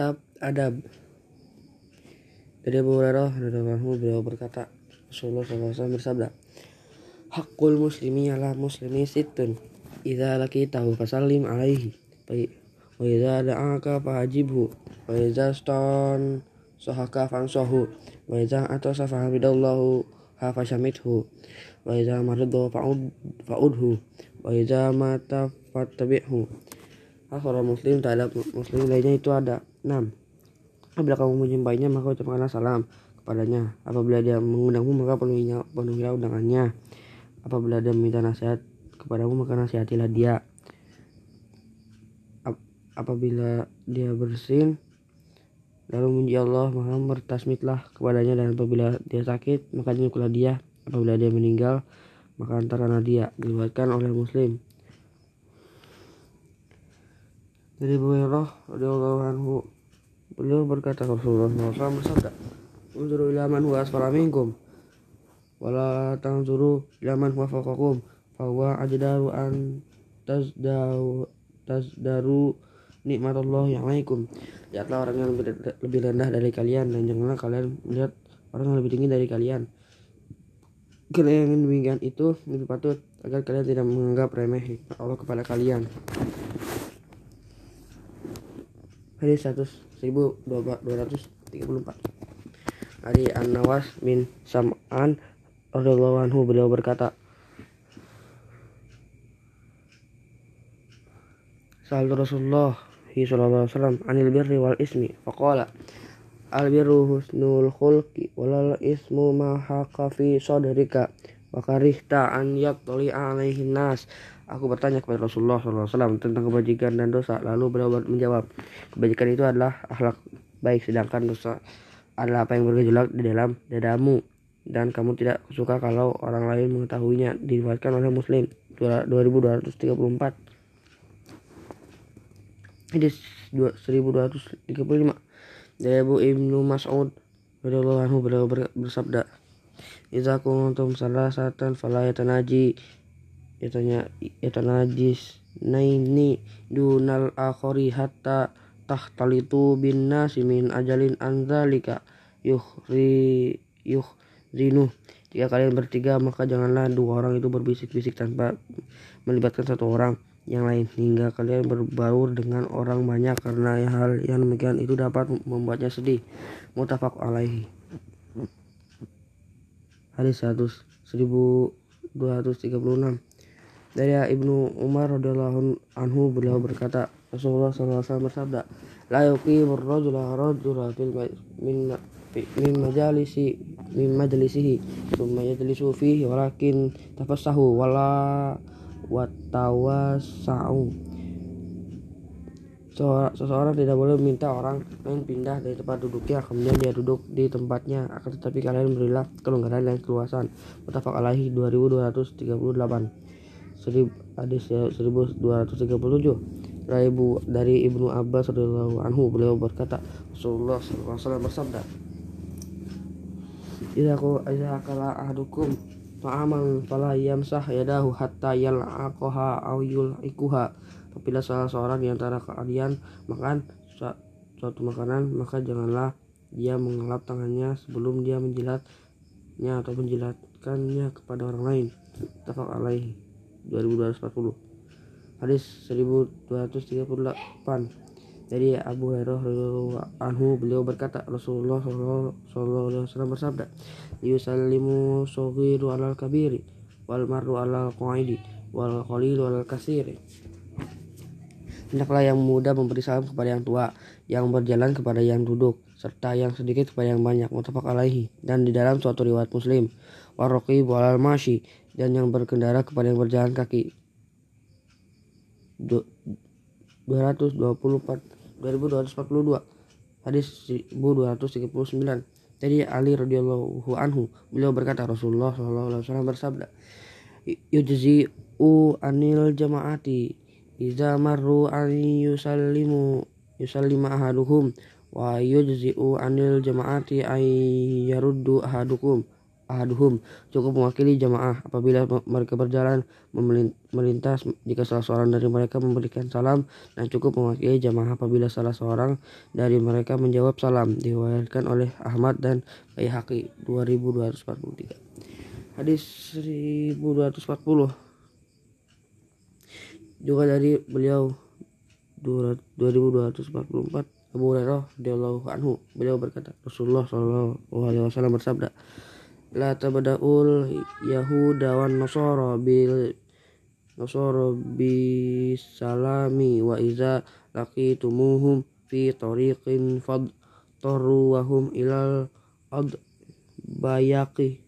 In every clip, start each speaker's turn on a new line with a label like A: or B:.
A: kitab adab. Dari Abu Hurairah radhiyallahu beliau berkata Rasulullah SAW bersabda Hakul muslimi ala muslimi situn Idza tahu fasallim alaihi. Wa idza da'aka fahajibhu. Wa idza ston sohaka fansohu Wa idza atasa fahamidallahu hafashamithu Wa maridhu fa'ud, fa'udhu. Wa idza mata fattabi'hu. Orang muslim terhadap muslim lainnya itu ada 6 Apabila kamu menyampaikannya maka ucapkanlah salam kepadanya. Apabila dia mengundangmu maka penuhinya, penuhilah undangannya. Apabila dia meminta nasihat kepadamu maka nasihatilah dia. Apabila dia bersin lalu memuji Allah maka bertasmitlah kepadanya dan apabila dia sakit maka jenguklah dia. Apabila dia meninggal maka antaralah dia diriwayatkan oleh Muslim. Dari Abu Hurairah radhiyallahu anhu Beliau berkata Rasulullah SAW bersabda, "Unzuru ila man huwa asfala minkum wala tanzuru ila man huwa fawqakum fa huwa ajdaru an tazdaru tazdaru nikmatullahi alaikum." Lihatlah orang yang lebih, rendah dari kalian dan janganlah kalian melihat orang yang lebih tinggi dari kalian. Karena yang demikian itu lebih patut agar kalian tidak menganggap remeh Allah kepada kalian. Hadis 100 1234 dari An-Nawas bin Sam'an radhiyallahu anhu beliau berkata Sal Rasulullah sallallahu alaihi wasallam anil birri wal ismi faqala al birru husnul khulqi wal ismu ma haqa fi sadrika wa karihta an yattali alaihi nas Aku bertanya kepada Rasulullah SAW tentang kebajikan dan dosa. Lalu beliau menjawab, kebajikan itu adalah akhlak baik, sedangkan dosa adalah apa yang bergejolak di dalam dadamu dan kamu tidak suka kalau orang lain mengetahuinya. Diriwayatkan oleh Muslim 2234. Hadis 1235 dari Abu Ibnu Mas'ud radhiyallahu anhu beliau bersabda, "Idza kuntum salasatan Yatanya najis naini dunal akhori hatta tahtalitu bin nasi min ajalin anzalika yuhri zinu jika kalian bertiga maka janganlah dua orang itu berbisik-bisik tanpa melibatkan satu orang yang lain hingga kalian berbaur dengan orang banyak karena hal yang demikian itu dapat membuatnya sedih. Mutafak alaihi. Hadis 100 1236 dari Ibnu Umar radhiyallahu anhu beliau berkata, Rasulullah SAW bersabda, La yuqimur rajula rajula fil min min majalisi min majlisihi thumma yajlisu fihi walakin tafassahu wala watawasau seseorang tidak boleh meminta orang lain pindah dari tempat duduknya kemudian dia duduk di tempatnya. Akan tetapi kalian berilah kelonggaran dan keluasan. Mutafaq alaihi 2238 hadis 1237 dari Ibu dari Ibnu Abbas radhiyallahu anhu beliau berkata Rasulullah SAW bersabda Jika aku idza kala ahdukum ta'aman fala yamsah yadahu hatta yal'aqaha aw yul'ikuha. Apabila salah seorang di antara kalian makan suatu makanan maka janganlah dia mengelap tangannya sebelum dia menjilatnya atau menjilatkannya kepada orang lain. Tafak alaihi 2240 hadis 1238 dari Abu Hurairah anhu beliau berkata Rasulullah sallallahu alaihi wasallam bersabda yusallimu saghiru alal kabiri wal marru alal qaidi wal qalilu alal kasiri Hendaklah yang muda memberi salam kepada yang tua, yang berjalan kepada yang duduk, serta yang sedikit kepada yang banyak. Mutafak alaihi. Dan di dalam suatu riwayat Muslim, warroqib walal mashi dan yang berkendara kepada yang berjalan kaki. 224 2242 hadis 1239 dari Ali radhiyallahu anhu beliau berkata Rasulullah SAW bersabda yujzi u anil jamaati iza marru an yusallimu yusallima ahaduhum wa yujzi u anil jamaati ay yaruddu ahadukum ahaduhum. Cukup mewakili jamaah apabila mereka berjalan melintas jika salah seorang dari mereka memberikan salam dan cukup mewakili jamaah apabila salah seorang dari mereka menjawab salam diriwayatkan oleh Ahmad dan Baihaqi 2243 hadis 1240 juga dari beliau 2244 Abu Hurairah radhiyallahu anhu. Beliau berkata Rasulullah wasallam bersabda La tabda'ul yahuda wan nasara bil nasara bisalami wa iza laqitumuhum fi tariqin fad wahum ilal ad bayaki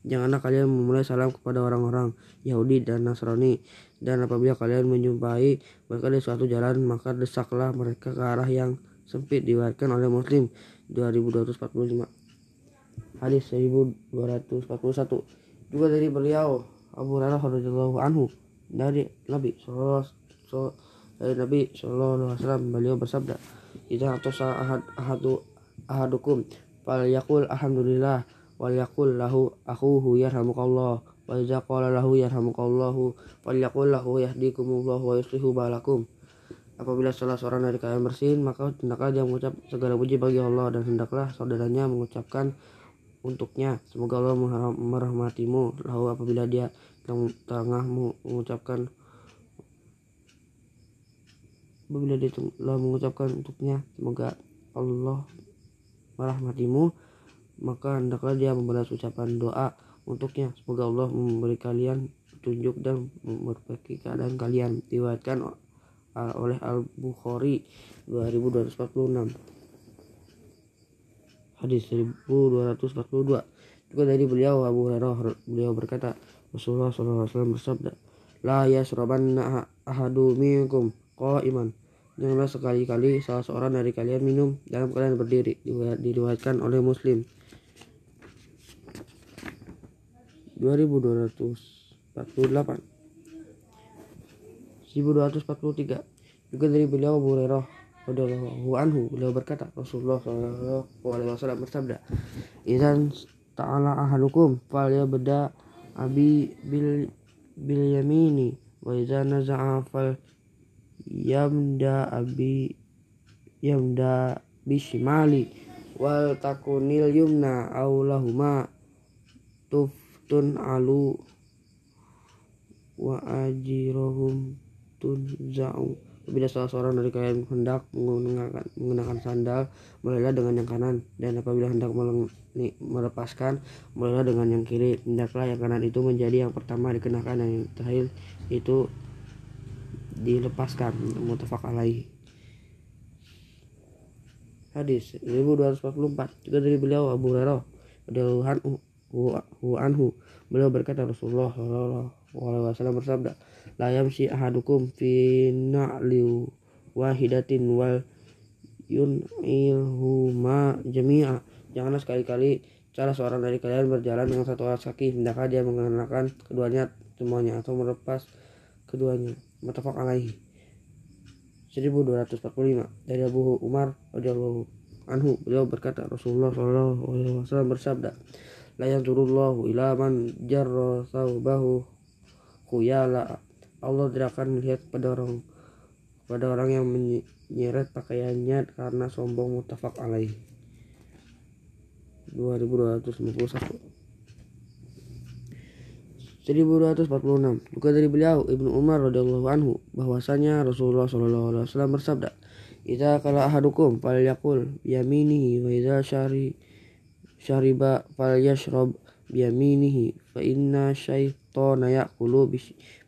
A: Janganlah kalian memulai salam kepada orang-orang Yahudi dan Nasrani. Dan apabila kalian menjumpai mereka di suatu jalan maka desaklah mereka ke arah yang sempit diwariskan oleh Muslim 2245 hadis 1241 juga dari beliau Abu Hurairah radhiyallahu anhu dari Nabi sallallahu dari Nabi sallallahu alaihi wasallam beliau bersabda idza atasa ahad ahadu ahadukum falyaqul alhamdulillah wal yaqul lahu akhuhu yarhamukallah wa idza qala lahu yarhamukallahu falyaqul lahu yahdikumullahu wa yuslihu balakum. Apabila salah seorang dari kalian bersin, maka hendaklah dia mengucap segala puji bagi Allah dan hendaklah saudaranya mengucapkan untuknya. Semoga Allah merahmatimu. Lalu apabila dia tengah mengucapkan apabila dia telah mengucapkan untuknya, semoga Allah merahmatimu, maka hendaklah dia membalas ucapan doa untuknya. Semoga Allah memberi kalian petunjuk dan memperbaiki keadaan kalian. Diwatkan oleh Al-Bukhari 2246. Hadis 1242. Juga dari beliau Abu Hurairah beliau berkata, Rasulullah SAW bersabda, La yasrabanna ahadu minkum qa'iman. Janganlah sekali-kali salah seorang dari kalian minum dalam keadaan berdiri. Diriwayatkan oleh Muslim. 2248 1243 juga dari beliau Abu Hurairah radhiyallahu anhu beliau berkata Rasulullah sallallahu alaihi wasallam bersabda idzan ta'ala ahadukum fal yabda abi bil bil yamini wa idza naza'a fal yamda abi yamda bishimali wal takunil yumna aulahuma tuf tun alu wa ajirohum zau bila salah seorang dari kalian hendak menggunakan, menggunakan sandal mulailah dengan yang kanan. Dan apabila hendak melepaskan mulailah dengan yang kiri. Hendaklah yang kanan itu menjadi yang pertama dikenakan dan yang terakhir itu dilepaskan. Mutafak alaih. Hadis 1244 juga dari beliau Abu Hurairah radhiyallahu anhu. Beliau berkata Rasulullah sallallahu alaihi wasallam bersabda la yamshi ahadukum fi na'li wahidatin wal yun'ilhuma jami'a. Janganlah sekali-kali salah seorang dari kalian berjalan dengan satu alas kaki hendaklah dia mengenakan keduanya semuanya atau melepas keduanya. Mutafaq alaihi. 1245 dari Abu Umar radhiyallahu anhu beliau berkata Rasulullah sallallahu alaihi wasallam bersabda la yanzurullahu ila man jarra thawbahu khuyala Allah tidak akan melihat pada orang pada orang yang menyeret pakaiannya karena sombong mutafak alaih. 2251 1246 juga dari beliau Ibnu Umar radhiyallahu anhu bahwasanya Rasulullah shallallahu alaihi wasallam bersabda "Idza kala ahadukum falyakul yaminihi wa idza syari syariba falyashrab biyaminihi fa inna syaitana ya'kulu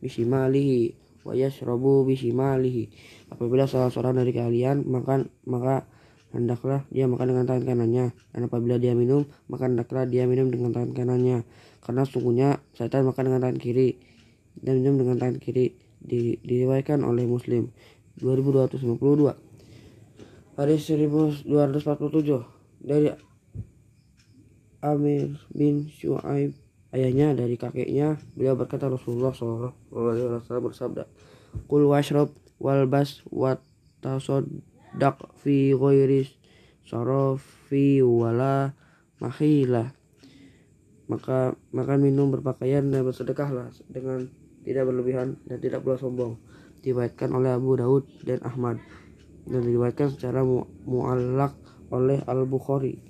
A: bishimalihi wa yashrabu bishimalihi. Apabila salah seorang dari kalian makan maka hendaklah dia makan dengan tangan kanannya. Dan apabila dia minum maka hendaklah dia minum dengan tangan kanannya. Karena sungguhnya setan makan dengan tangan kiri dan minum dengan tangan kiri di, diriwayatkan oleh muslim. 2252 hadis 1247 dari Amir bin Shu'aib ayahnya dari kakeknya beliau berkata Rasulullah SAW bersabda Kul washrab walbas wat tasoddaq fi ghairi sarafi wala mahilah maka maka minum berpakaian dan bersedekahlah dengan tidak berlebihan dan tidak pula sombong. Diriwayatkan oleh Abu Daud dan Ahmad dan diriwayatkan secara mu muallak oleh Al Bukhari